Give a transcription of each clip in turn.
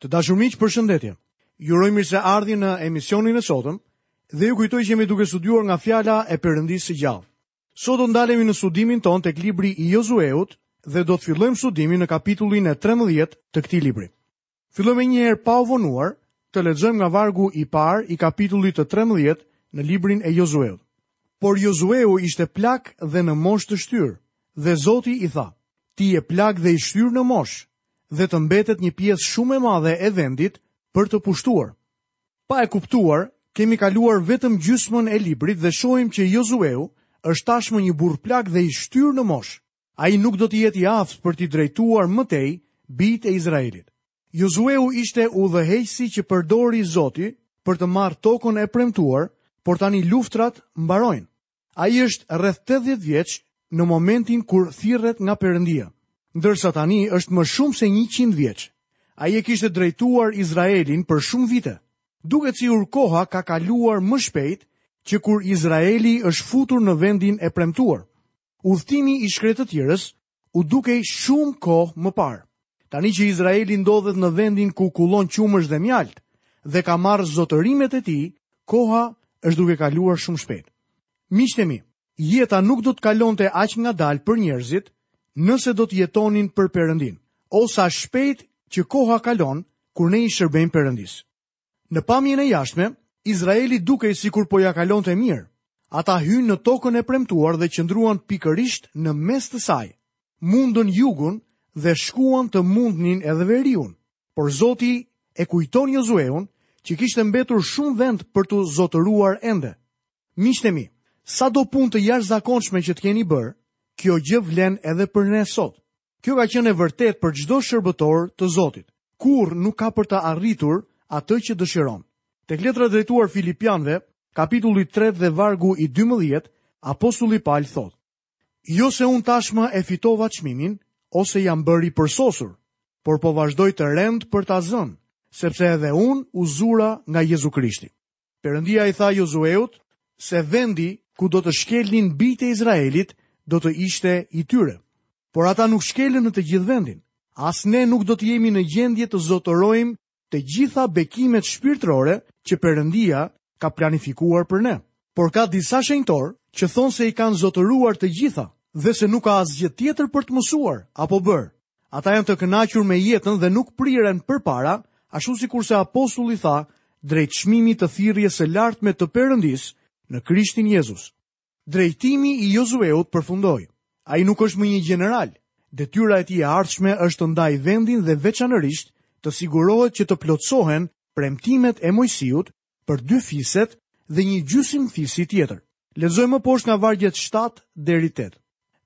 Të dashur miq, përshëndetje. Ju uroj mirëseardhje në emisionin e sotëm dhe ju kujtoj që jemi duke studiuar nga fjala e Perëndisë së gjallë. Sot do të ndalemi në studimin tonë tek libri i Jozueut dhe do të fillojmë studimin në kapitullin e 13 të këtij libri. Fillojmë menjëherë pa u vonuar të lexojmë nga vargu i parë i kapitullit të 13 në librin e Jozueut. Por Jozueu ishte plak dhe në moshë të shtyrë, dhe Zoti i tha: Ti je plak dhe i shtyrë në moshë, dhe të mbetet një pjesë shumë e madhe e vendit për të pushtuar. Pa e kuptuar, kemi kaluar vetëm gjysmën e librit dhe shohim që Jozueu është tashmë një burrë plak dhe i shtyrë në moshë. Ai nuk do të jetë i aftë për t'i drejtuar më tej bijtë e Izraelit. Jozueu ishte udhëheqësi që përdori Zoti për të marrë tokën e premtuar, por tani luftërat mbarojnë. Ai është rreth tetëdhjetë vjeç në momentin kur thirret nga Perëndia, ndërsa tani është më shumë se njëqind vjeç. Ai e kishte drejtuar Izraelin për shumë vite. Duket sikur koha ka kaluar më shpejt që kur Izraeli është futur në vendin e premtuar. Udhëtimi i shkretëtirës u dukej shumë kohë më parë. Tani që Izraeli ndodhet në vendin ku kullon qumësht dhe mjaltë dhe ka marrë zotërimet e tij, koha është duke kaluar shumë shpejt. Miqtë mi, jeta nuk do të kalonte aq ngadalë për njerëzit nëse do të jetonin për Perëndinë. O sa shpejt që koha kalon kur ne i shërbejmë Perëndisë. Në pamjen e jashtme, Izraeli dukej sikur po ia kalonte mirë. Ata hynë në tokën e premtuar dhe qëndruan pikërisht në mes të saj. Mundën jugun dhe shkuan të mundnin edhe veriun. Por Zoti e kujton Jozueun që kishte mbetur shumë vend për t'u zotëruar ende. Miqtë e mi, sado punë të jashtëzakonshme që të keni bërë, kjo gjë vlen edhe për ne sot. Kjo ka qenë e vërtetë për çdo shërbëtor të Zotit. Kurrë nuk ka për ta arritur atë që dëshiron. Tek letra e drejtuar Filipianëve, kapitulli 3 dhe vargu i 12, apostulli Pal thotë: Jo se unë tashmë e fitova çmimin ose jam bërë i përsosur, por po vazhdoj të rend për ta zënë, sepse edhe unë u zura nga Jezu Krishti. Perëndia i tha Jozueut se vendi ku do të shkelnin bijtë e Izraelit do të ishte i tyre. Por ata nuk shkelën në të gjithë vendin. As ne nuk do të jemi në gjendje të zotërojmë të gjitha bekimet shpirtërore që Perëndia ka planifikuar për ne. Por ka disa shenjtorë që thonë se i kanë zotëruar të gjitha dhe se nuk ka asgjë tjetër për të mësuar apo bërë. Ata janë të kënaqur me jetën dhe nuk priren përpara, ashtu sikurse apostulli tha, drejt çmimit të thirrjes së lartme të Perëndisë në Krishtin Jezus. Drejtimi i Josueut përfundoi. Ai nuk është më një gjeneral. Detyra e tij e ardhshme është të ndajë vendin dhe veçanërisht të sigurohet që të plotësohen premtimet e Mojsiut për dy fiset dhe një gjysim fisi tjetër. Lexojmë më poshtë nga vargjet 7 deri 8.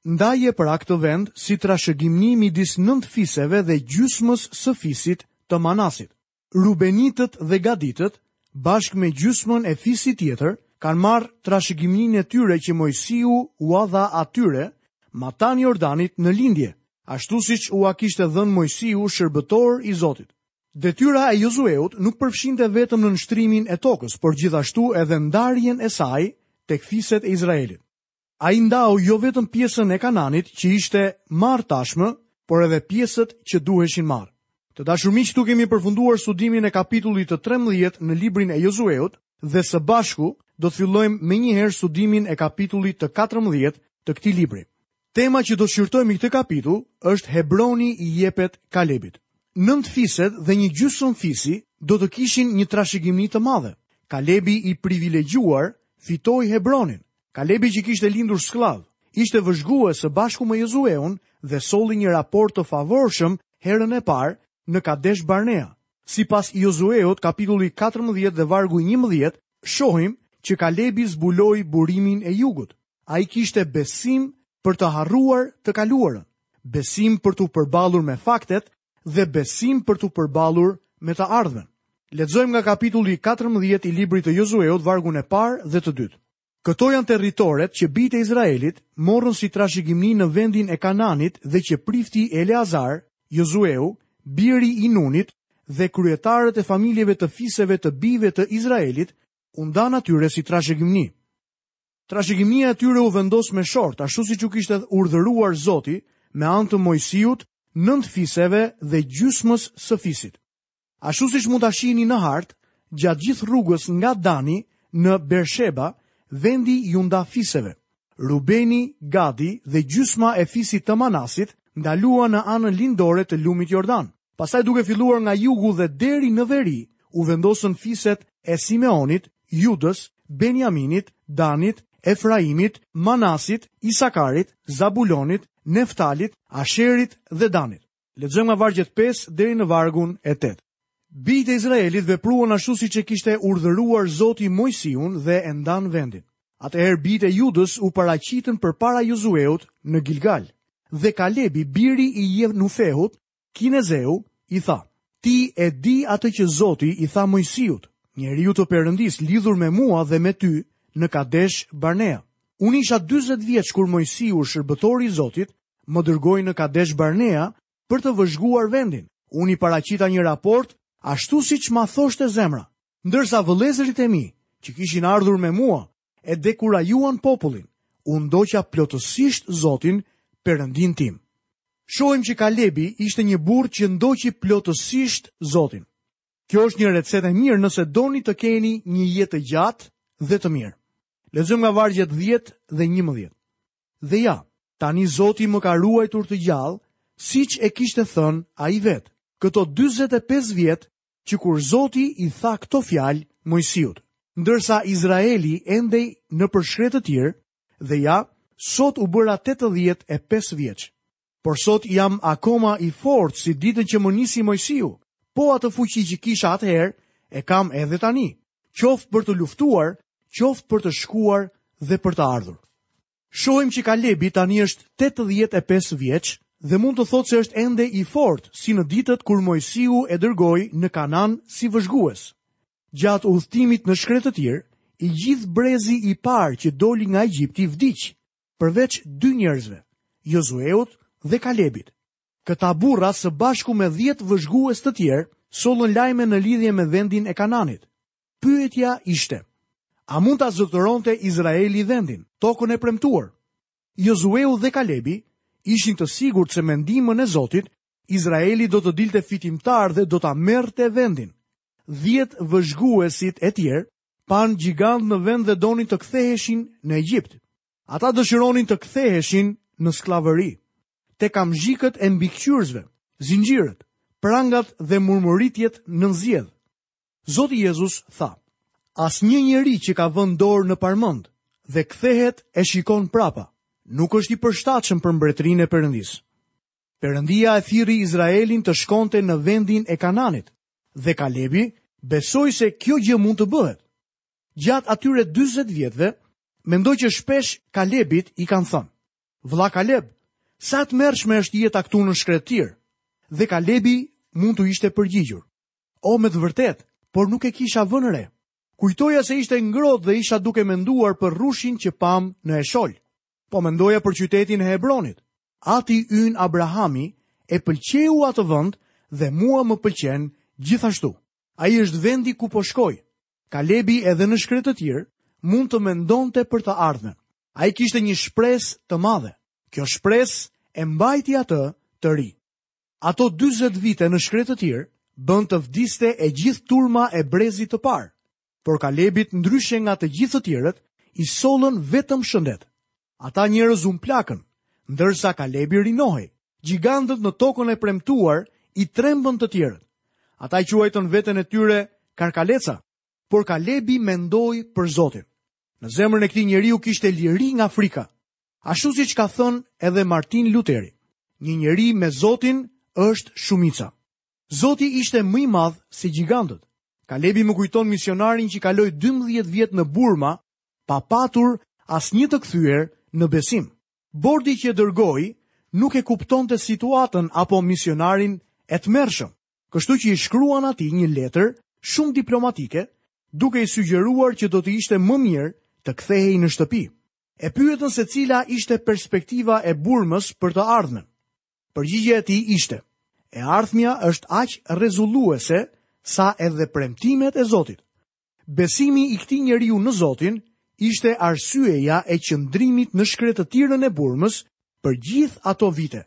Ndaje pra këtë vend si trashëgimi midis nëntë fiseve dhe gjysmës së fisit të Manasit. Rubenitët dhe Gaditët, bashkë me gjysmën e fisit tjetër, kanë marrë trashëgiminë e tyre që Mojsiu ua dha atyre, matanë Jordanit në lindje, ashtu siç ua kishte dhënë Mojsiu shërbëtor i Zotit. Detyra e Jozueut nuk përfshinte vetëm nënshtrimin e tokës, por gjithashtu edhe ndarjen e saj tek fiset e Izraelit. Ai ndau jo vetëm pjesën e Kanaanit që ishte marrë tashmë, por edhe pjesët që duheshin marrë. Të dashur miq, këtu kemi përfunduar studimin e kapitullit të trembëdhjetë në librin e Jozueut dhe së bashku do të fillojmë menjëherë studimin e kapitullit të katërmbëdhjetë të këtij libri. Tema që do të shqyrtojmë në këtë kapitull është Hebroni i jepet Kalebit. Nëntë fiset dhe një gjysmë fisi do të kishin një trashëgimi të madhe. Kalebi i privilegjuar fitoi Hebronin. Kalebi që kishte lindur skllav, ishte vëzhgues së bashku me Jozueun dhe solli një raport të favorshëm herën e parë në Kadesh Barnea. Sipas Jozueut, kapitulli 14 dhe vargu 11, shohim që Kalebi zbuloi burimin e jugut. Ai kishte besim për të harruar të kaluarën, besim për t'u përballur me faktet dhe besim për t'u përballur me të ardhmen. Lexojmë nga kapitulli 14 i librit të Josueut vargun e parë dhe të dytë. Këto janë territoret që bijtë e Izraelit morën si trashëgimi në vendin e Kanaanit dhe që prifti Eleazar, Josueu, biri i Nunit dhe kryetarët e familjeve të fiseve të bijve të Izraelit u ndanë atyre si trashëgimi. Trashëgimia e tyre u vendos me short, ashtu siç u kishte urdhëruar Zoti me anë të Moisiut, nëntë fiseve dhe gjysmës së fisit. Ashtu siç mund ta shihni në hartë, gjatë gjithë rrugës nga Dani në Bersheba, vendi iu nda fiseve. Rubeni, Gadi dhe gjysma e fisit të Manasit ndaluan në anën lindore të lumit Jordan. Pastaj duke filluar nga jugu dhe deri në veri, u vendosën fiset e Simeonit, Judës, Benjaminit, Danit, Efraimit, Manasit, Isakarit, Zabulonit, Neftalit, Asherit dhe Danit. Lexojmë nga vargjet 5 deri në vargun e 8. Bijtë e Izraelit vepruan ashtu siç e kishte urdhëruar Zoti Moisiun dhe e ndanë vendin. Atëherë bijtë e Judës u paraqitën përpara Jozueut në Gilgal. Dhe Kalebi, biri i Jenufehut, Kinezeu i tha, Ti e di atë që Zoti i tha Moisiut, njeriut të Perëndisë lidhur me mua dhe me ty në Kadesh Barnea. Unë isha 40 vjeç kur Moisiu shërbëtori i Zotit më dërgoi në Kadesh Barnea për të vëzhguar vendin. Unë i paraqita një raport ashtu siç ma thoshte zemra. Ndërsa vëllezërit e mi, që kishin ardhur me mua, e dekurajuan popullin, unë ndoqa plotësisht Zotin, Perëndinë tim. Shohim që Kalebi ishte një burrë që ndoqi plotësisht Zotin. Kjo është një recetë e mirë nëse doni të keni një jetë të gjatë dhe të mirë. Lexojmë nga vargjet 10 dhe 11. Dhe ja, tani Zoti më ka ruajtur të gjallë, siç e kishte thënë ai vetë. Këto 45 vjet që kur Zoti i tha këto fjalë Moisiut. Ndërsa Izraeli endej nëpër shkretëtirë, dhe ja, sot u bëra tetëdhjetë e pesë vjeç. Por sot jam akoma i fortë si ditën që më nisi Moisiu, po atë fuqi që kisha atëherë e kam edhe tani, qoftë për të luftuar, qoftë për të shkuar dhe për të ardhur. Shohim që Kalebi tani është tetëdhjetë e pesë vjeç dhe mund të thotë se është ende i fortë si në ditët kur Moisiu e dërgoi në Kanaan si vëzhgues. Gjatë udhëtimit në shkretëtirë, i gjithë brezi i parë që doli nga Egjipti vdiq, përveç dy njerëzve, Jozueut dhe Kalebit. Këta burra së bashku me dhjetë vëzhgues të tjerë sollën lajme në lidhje me vendin e Kanaanit. Pyetja ishte, A mund ta zotëronte Izraeli vendin, tokën e premtuar? Jozueu dhe Kalebi ishin të sigurt se me ndihmën e Zotit, Izraeli do të dilte fitimtar dhe do ta merrte vendin. Dhjetë vëzhguesit e tjerë panë gjigantë në vend dhe donin të ktheheshin në Egjipt. Ata dëshironin të ktheheshin në skllavëri, te kamzhikët e mbikëqyrësve, zinxhirët, prangat dhe murmuritjet nën zgjedh. Zoti Jezus tha, asnjë njeri që ka vënë dorë në parmendë dhe kthehet e shikon prapa, nuk është i përshtatshëm për mbretërinë e Perëndisë. Perëndia e thirri Izraelin të shkonte në vendin e Kanaanit dhe Kalebi besoi se kjo gjë mund të bëhet. Gjatë atyre 40 vjetëve, mendoj që shpesh Kalebit i kanë thënë, vëlla Kaleb, sa e tmerrshme është jeta këtu në shkretëtirë, dhe Kalebi mund t'u ishte përgjigjur. Oh, me të vërtetë, por nuk e kisha vënë re. Kujtoja se ishte ngrohtë dhe isha duke menduar për rrushin që pamë në Eshkol. Po mendoja për qytetin e Hebronit. Ati ynë Abrahami e pëlqeu atë vend dhe mua më pëlqen gjithashtu. Ai është vendi ku po shkoj. Kalebi edhe në shkretëtirë mund të mendonte për të ardhmen. Ai kishte një shpresë të madhe. Kjo shpresë e mbajti atë të ri. Ato dyzet vite në shkretëtirë, bënë të vdiste e gjithë turma e brezit të parë, por Kalebit ndryshe nga të gjithë të tjerët, i sollën vetëm shëndet. Ata njerëz u mplakën, ndërsa Kalebi rinohej, gjigantët në tokën e premtuar i trembën të tjerët. Ata i quajtën veten e tyre karkaleca, por Kalebi mendoi për Zotin. Në zemrën e këtij njeriu kishte liri nga frika. Ashtu siç ka thënë edhe Martin Luteri, një njeri me Zotin është shumica. Zoti ishte më i madh se gjigantët. Kalebi më kujton misionarin që kaloi 12 vjet në Burma pa patur asnjë të kthyer në besim. Bordi që e dërgoi nuk e kuptonte situatën apo misionarin e tmerrshëm, kështu që i shkruan atij një letër shumë diplomatike, duke i sugjeruar që do të ishte më mirë të kthehej në shtëpi. E pyetën se cila ishte perspektiva e Burmës për të ardhmen. Përgjigjja e tij ishte: E ardhmja është aq rrezulluese sa edhe premtimet e Zotit. Besimi i këtij njeriu në Zotin ishte arsyeja e qëndrimit në shkretëtirën e Burmës për gjithë ato vite.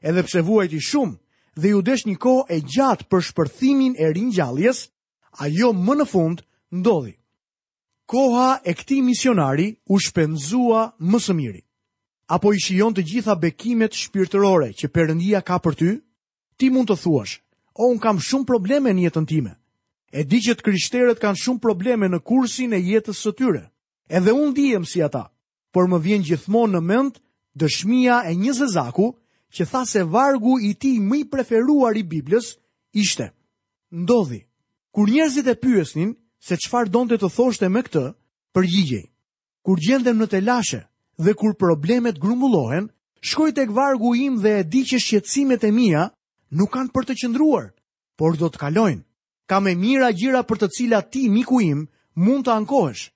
Edhe pse vuajti shumë dhe iu desh një kohë e gjatë për shpërthimin e ringjalljes, ajo më në fund ndodhi. Koha e këtij misionari u shpenzua më së miri. A po i shijon të gjitha bekimet shpirtërore që Perëndia ka për ty? Ti mund të thuash, O, unë kam shumë probleme në jetën time. E di që të krishterët kanë shumë probleme në kursin e jetës së tyre. Edhe unë ndihem si ata. por më vjen gjithmonë në mend dëshmia e një zezaku që tha se vargu i tij më i preferuar i Biblës ishte: Ndodhi kur njerëzit e pyesnin se çfarë donte të thoshte me këtë, përgjigjej: Kur gjendem në telashe dhe kur problemet grumbullohen, shkoj tek vargu im dhe e di që shqetësimet e mia nuk kanë për të qëndruar, por do të kalojnë. Ka me mijëra gjëra për të cilat ti, miku im, mund të ankohesh.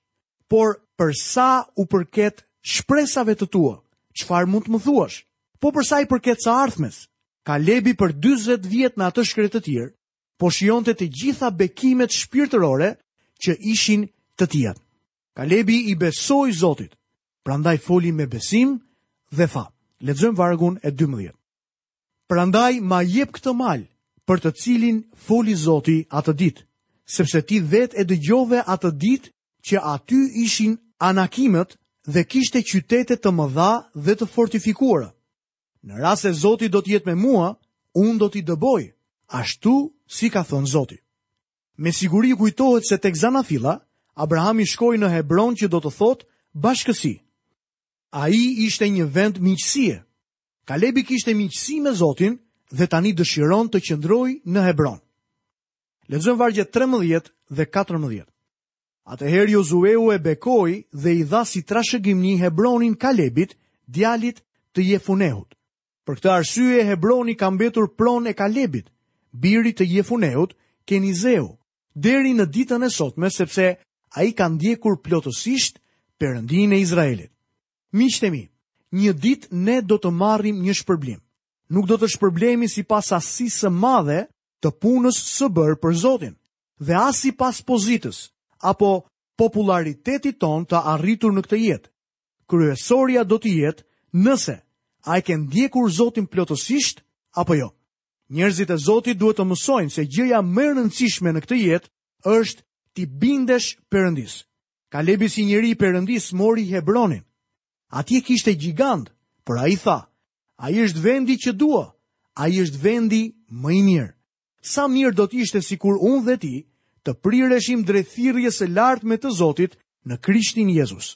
Por, për sa u përket shpresave të tua, çfarë mund të më thuash? Po për sa i përket së ardhmes, Kalebi për 40 vjet në atë shkretëtirë, po shijonte të gjitha bekimet shpirtërore që ishin të tijat. Kalebi i besoi Zotit, prandaj foli me besim dhe tha. Lexojmë vargun e 12. Prandaj ma jep këtë mal, për të cilin foli Zoti atë ditë, sepse ti vetë e dëgjove atë ditë që aty ishin anakimët dhe kishte qytete të mëdha dhe të fortifikuara. Në rast se Zoti do të jetë me mua, unë do t'i dëboj, ashtu si ka thënë Zoti. Me siguri ju kujtohet se tek Zanafilla, Abrahami shkoi në Hebron që do të thotë bashkësi. Ai ishte një vend miqësie. Kalebi kishte miqësi me Zotin dhe tani dëshiron të qëndrojë në Hebron. Lexojmë vargjet 13 dhe 14. Atëherë Jozueu e bekoi dhe i dha si trashëgimi Hebronin Kalebit, djalit të Jefunehut. Për këtë arsye Hebroni ka mbetur pronë e Kalebit, birit të Jefunehut, Kenizeu, deri në ditën e sotme sepse ai ka ndjekur plotësisht perëndinë e Izraelit. Miqtë e mi, një ditë ne do të marrim një shpërblim. Nuk do të shpërblehemi sipas sasisë së madhe të punës së bërë për Zotin, dhe as sipas pozitës apo popullaritetit tonë të arritur në këtë jetë. Kryesorja do të jetë nëse a e ke ndjekur Zotin plotësisht apo jo. Njerëzit e Zotit duhet të mësojnë se gjëja më e rëndësishme në këtë jetë është t'i bindesh Perëndisë. Kalebi si njeri i perëndisë mori Hebronin. Atje kishte gjigantë, por ai tha, ai është vendi që dua, ai është vendi më i mirë. Sa mirë do të ishte sikur unë dhe ti të prireshim drejt thirrjes së lartme të Zotit në Krishtin Jezus.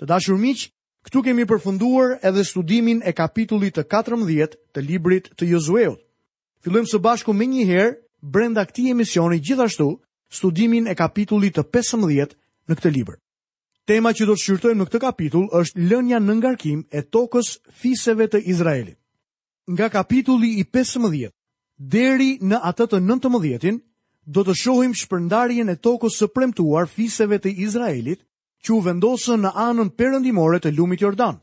Të dashur miq, këtu kemi përfunduar edhe studimin e kapitullit të 14 të librit të Jozueut. Fillojmë së bashku menjëherë brenda këtij emisioni gjithashtu studimin e kapitullit të 15 në këtë libër. Tema që do të shqyrtojmë në këtë kapitull është lënia në ngarkim e tokës fiseve të Izraelit. Nga kapitulli i 15 deri në atë të 19-in do të shohim shpërndarjen e tokës së premtuar fiseve të Izraelit që u vendosën në anën perëndimore të lumit Jordan.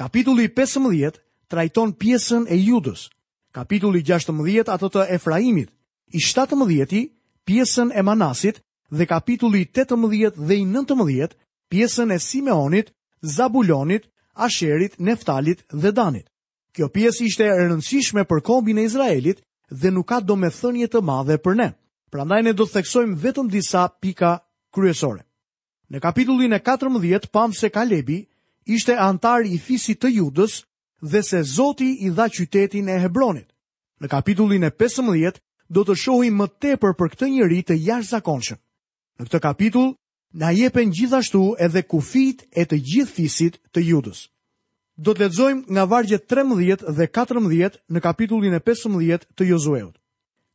Kapitulli i pesëmbëdhjetë trajton pjesën e Judës, kapitulli i gjashtëmbëdhjetë atë të Efraimit, i shtatëmbëdhjeti pjesën e Manasit dhe kapitulli i tetëmbëdhjetë dhe i nëntëmbëdhjetë pjesën e Simeonit, Zabulonit, Asherit, Neftalit dhe Danit. Kjo pjesë ishte e rëndësishme për kombin e Izraelit dhe nuk ka domethënie të madhe për ne. Prandaj ne do të theksojmë vetëm disa pika kryesore. Në kapitullin e katërmbëdhjetë pamë se Kalebi ishte anëtar i fisit të Judës dhe se Zoti i dha qytetin e Hebronit. Në kapitullin e pesëmbëdhjetë do të shohim më tepër për këtë njeri të jashtëzakonshëm. Në këtë kapitull na jepen gjithashtu edhe kufijtë e të gjithë fisit të Judës. Do të lexojmë nga vargjet 13 dhe 14 në kapitullin e pesëmbëdhjetë të Jozueut.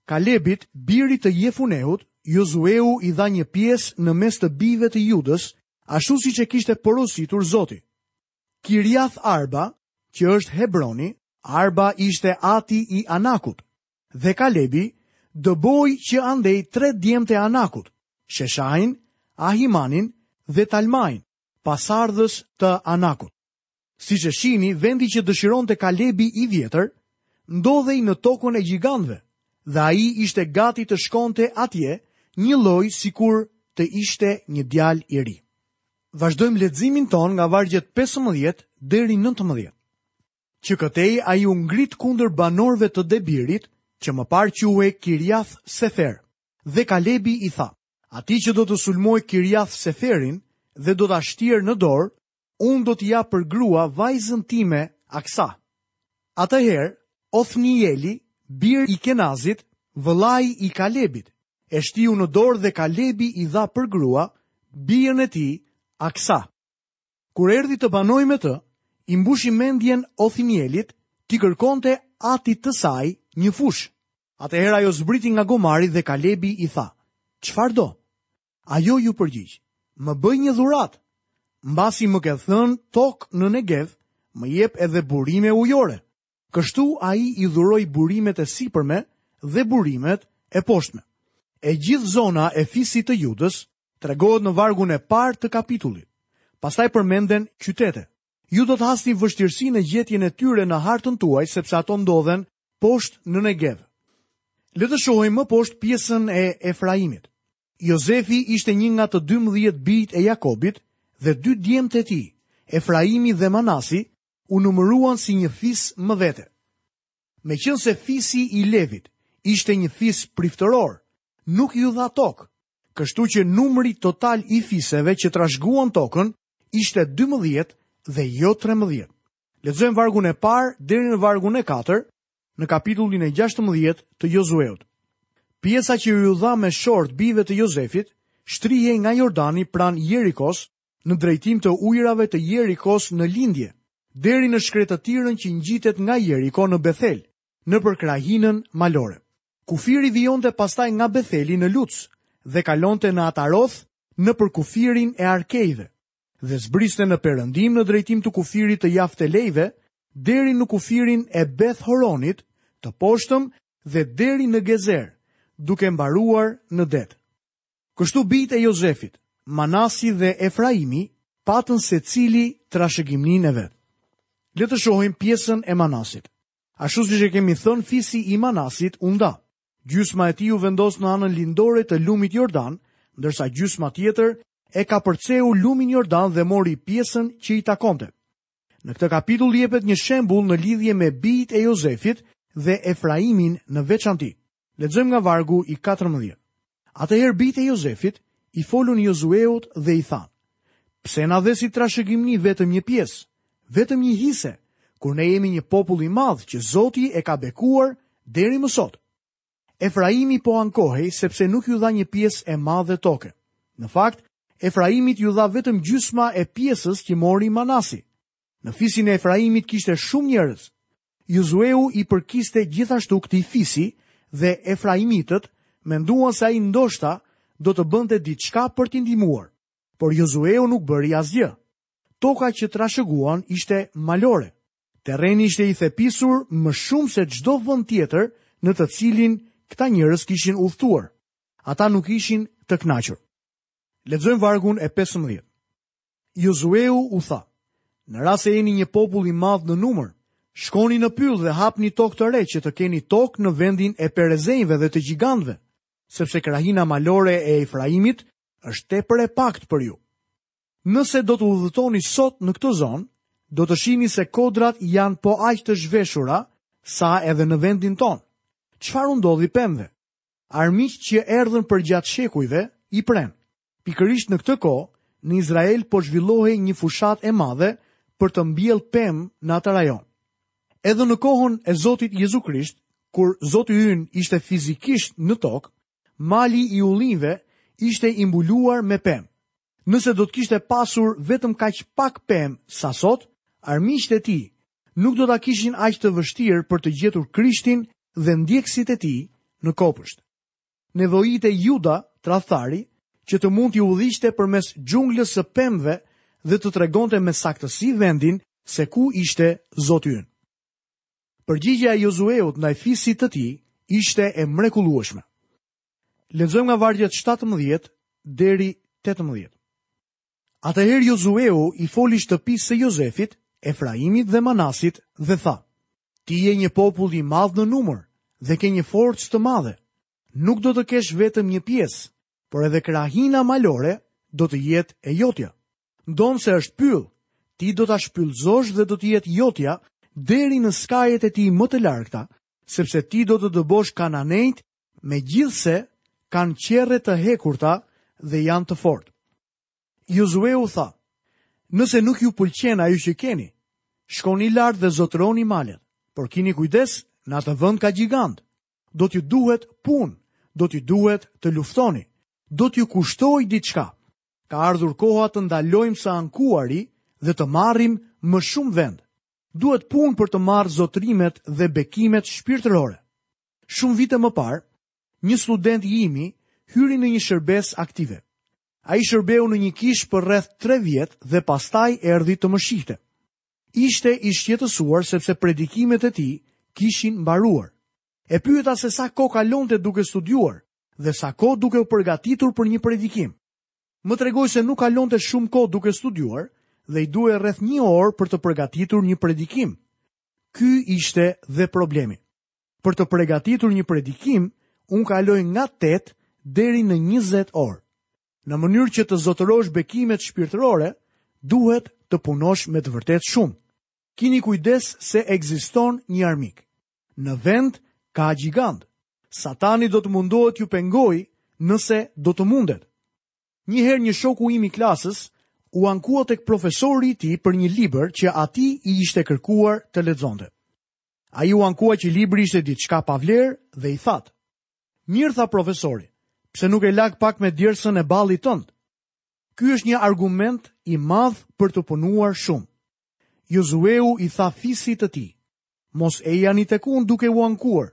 Kalebit, birit të Jefunehut, Jozueu i dha një pjesë në mes të bijve të Judës, ashtu siç e kishte porositur Zoti. Kirjath Arba, që është Hebroni, Arba ishte ati i Anakut, dhe Kalebi dëboi që andej tre djemtë e Anakut, Sheshain, Ahimanin dhe Talmain, pasardhës të Anakut. Siç e shihni, vendi që dëshironte Kalebi i vjetër ndodhej në tokën e gjigantëve dhe ai ishte gati të shkonte atje njëlloj sikur të ishte një djalë i ri. Vazhdojmë leximin tonë nga vargjet 15 deri 19. Që këtej ai u ngrit kundër banorëve të Debirit, që më parë quhej Kirjath Sefer, dhe Kalebi i tha, Atij që do të sulmojë Kirjath Seferin dhe do ta shtjerrë në dorë, Unë do t'i jap për grua vajzën time Aksa. Atëherë, Othnieli, bir i Kenazit, vëllai i Kalebit, e shtiu në dorë dhe Kalebi i dha për grua bijën e tij Aksa. Kur erdhi të banojë me të, i mbushi mendjen Othnielit t'i kërkonte atit të saj një fushë. Atëherë ajo zbriti nga gomari dhe Kalebi i tha, Çfarë do? Ajo iu përgjigj, Më bëj një dhuratë! Mbasi më ke dhënë tokë në Negev, më jep edhe burime ujore. Kështu ai i dhuroi burimet e sipërme dhe burimet e poshtme. E gjithë zona e fisit të Judës tregohet në vargun e parë të kapitullit. Pastaj përmenden qytete. Ju do të hasni vështirësi në gjetjen e tyre në hartën tuaj sepse ato ndodhen poshtë në Negev. Le të shohim më poshtë pjesën e Efraimit. Jozefi ishte një nga të 12 bijtë e Jakobit dhe dy djemtë e tij, Efraimi dhe Manasi, u numëruan si një fis më vete. Meqenëse fisi i Levit ishte një fis priftëror, nuk iu dha tokë, kështu që numri total i fiseve që trashëguan tokën ishte 12 dhe jo 13. Lexojmë vargun e parë deri në vargun e katër në kapitullin e 16 të Jozueut. Pjesa që iu dha me short bijve të Jozefit, shtrihej nga Jordani pranë Jerikos në drejtim të ujërave të Jerikos në lindje, deri në shkretëtirën që ngjitet nga Jeriko në Bethel, nëpër krahinën malore. Kufiri vijonte pastaj nga Betheli në Luc dhe kalonte në Ataroth nëpër kufirin e Arkejve dhe zbriste në perëndim në drejtim të kufirit të Jaftelejve deri në kufirin e Beth Horonit të poshtëm dhe deri në Gezer, duke mbaruar në det. Kështu bijtë e Jozefit, Manasi dhe Efraimi, patën secili trashëgimninë e vet. Le të shohim pjesën e Manasit. Ashtu siç e kemi thënë fisi i Manasit u nda. Gjysma e tij u vendos në anën lindore të lumit Jordan, ndërsa gjysma tjetër e kapërceu lumin Jordan dhe mori pjesën që i takonte. Në këtë kapitull jepet një shembull në lidhje me bijtë e Jozefit dhe Efraimin në veçanti. Lexojmë nga vargu i katërmbëdhjetë. Atëherë bijtë e Jozefit i folën Jozueut dhe i thanë, Pse na dhe si trashëgimni vetëm një pjesë, vetëm një hise, kur ne jemi një popull i madh që Zoti e ka bekuar deri më sot? Efraimi po ankohej sepse nuk iu dha një pjesë e madhe toke. Në fakt, Efraimit iu dha vetëm gjysma e pjesës që mori Manasi. Në fisin e Efraimit kishte shumë njerëz. Jozueu i përkiste gjithashtu këtij fisi dhe efraimitët menduan se ai ndoshta do të bënte diçka për t'i ndihmuar. Por Jozueu nuk bëri asgjë. Toka që trashëguan ishte malore. Terreni ishte i thepisur më shumë se çdo vend tjetër në të cilin këta njerëz kishin udhëtuar. Ata nuk ishin të kënaqur. Lexojmë vargun e 15. Jozueu u tha, Në rast se jeni një popull i madh në numër, shkoni në pyll dhe hapni tokë të re që të keni tokë në vendin e perezejve dhe të gjigantëve, sepse krahina malore e Efraimit është tepër e paktë për ju. Nëse do të udhëtoni sot në këtë zonë, do të shihni se kodrat janë po aq të zhveshura sa edhe në vendin tonë. Çfarë u ndodhi pemëve? Armiqtë që erdhën përgjatë shekujve i prenë. Pikërisht në këtë kohë, në Izrael po zhvillohej një fushatë e madhe për të mbjellë pemë në atë rajon. Edhe në kohën e Zotit Jezu Krisht, kur Zoti ynë ishte fizikisht në tokë, mali i ullinjve ishte i mbuluar me pemë. Nëse do të kishte pasur vetëm kaq pak pemë sa sot, armiqtë e tij nuk do ta kishin aq të vështirë për të gjetur Krishtin dhe ndjekësit e tij në kopësht. Nevojitej Juda, tradhtari, që të mund t'i udhëhiqte përmes gjunglës së pemëve dhe të tregonte me saktësi vendin se ku ishte Zoti ynë. Përgjigja e Jozueut ndaj fisit të tij ishte e mrekullueshme. Lexojmë nga vargjet 17 deri 18. Atëherë Jozueu i foli shtëpisë së Jozefit, Efraimit dhe Manasit dhe tha, Ti je një popull i madh në numër dhe ke një forcë të madhe. Nuk do të kesh vetëm një pjesë, por edhe krahina malore do të jetë e jotja. Ndonëse është pyll, ti do ta shpyllëzosh dhe do të jetë jotja deri në skajet e tij më të largëta, sepse ti do të dëbosh kananejtë Megjithëse kanë qerre të hekurta dhe janë të fortë. Jozueu tha, nëse nuk ju pëlqen ajo që keni, shkoni lart dhe zotëroni malet, por kini kujdes në atë vënd ka gjigandë, do t'ju duhet punë, do t'ju duhet të luftoni, do t'ju kushtojë diçka. Ka ardhur koha të ndalojmë së ankuari dhe të marrim më shumë vend. Duhet punë për të marrë zotërimet dhe bekimet shpirtërore. Shumë vite më parë, një student i imi hyri në një shërbesë aktive. Ai shërbeu në një kishë për rreth tre vjet dhe pastaj erdhi të më shihte. Ishte i shqetësuar sepse predikimet e tij kishin mbaruar. E pyeta se sa kohë kalonte duke studiuar dhe sa kohë duke u përgatitur për një predikim. Më tregoi se nuk kalonte shumë kohë duke studiuar dhe i duhej rreth një orë për të përgatitur një predikim. Ky ishte dhe problemi. Për të pregatitur një predikim, unë kaloj nga 8 deri në 20 orë. Në mënyrë që të zotërosh bekimet shpirtërore, duhet të punosh me të vërtetë shumë. Kini kujdes se ekziston një armik. Në vend ka gjigandë. Satani do të mundohet t'ju pengojë nëse do të mundet. Një herë një shoku im i klasës u ankua tek profesori i tij për një libër që atij i ishte kërkuar të lexonte. Ai u ankua që libri ishte diçka pa vlerë dhe i thatë. Mirë tha profesori, pse nuk e lag pak me djersën e ballit tënd? Ky është një argument i madh për të punuar shumë. Jozueu i tha fisit të tij, mos ejani tek unë duke u ankuar,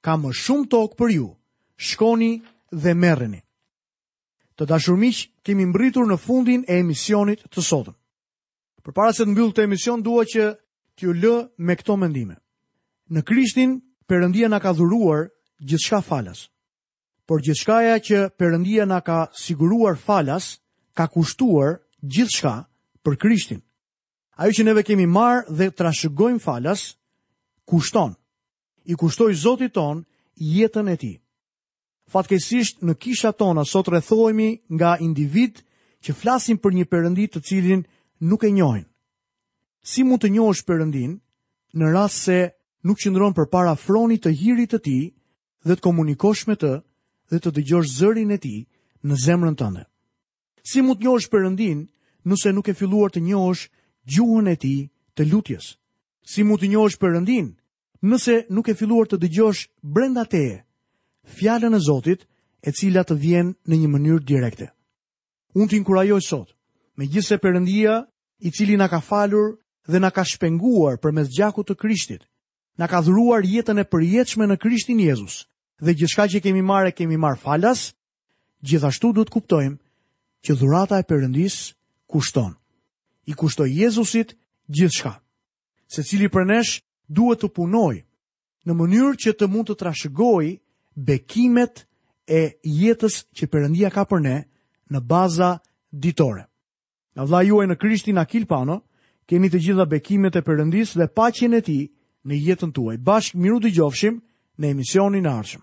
ka më shumë tokë për ju, shkoni dhe merreni. Të dashur miq, kemi mbërritur në fundin e emisionit të sotëm. Përpara se të mbyll këtë emision dua që t'ju lë me këto mendime. Në Krishtin Perëndia na ka dhuruar gjithçka falas. Por gjithçkaja që Perëndia na ka siguruar falas ka kushtuar gjithçka për Krishtin. Ajo që neve kemi marrë dhe trashëgojmë falas, kushton. I kushtoi Zotit tonë jetën e tij. Fatkeqësisht në kishat tona sot rrethohemi nga individë që flasin për një Perëndi të cilin nuk e njohin. Si mund të njohësh Perëndinë në rast se nuk qëndron përpara fronit të hirit të tij dhe të komunikosh me të dhe të dëgjosh zërin e tij në zemrën tënde? Si mund të njohësh Perëndinë nëse nuk ke filluar të njohësh gjuhën e tij të lutjes? Si mund të njohësh Perëndinë Nëse nuk ke filluar të dëgjosh brenda teje Fjalën e Zotit, e cila të vjen në një mënyrë direkte. Unë të inkurajoj sot, megjithëse Perëndia i cili na ka falur dhe na ka shpenguar përmes gjakut të Krishtit, na ka dhuruar jetën e përjetshme në Krishtin Jezus dhe gjithçka që kemi marrë e kemi marrë falas, gjithashtu duhet të kuptojmë që dhurata e Perëndisë kushton. I kushtoi Jezusit gjithçka. Secili prej nesh duhet të punojë në mënyrë që të mund të trashëgojë bekimet e jetës që Perëndia ka për ne në baza ditore. Nga vëllai juaj në Krishtin Akil Pano, keni të gjitha bekimet e Perëndisë dhe paqen e tij në jetën tuaj. Bashkë mirë u dëgjofshim në emisionin e ardhshëm.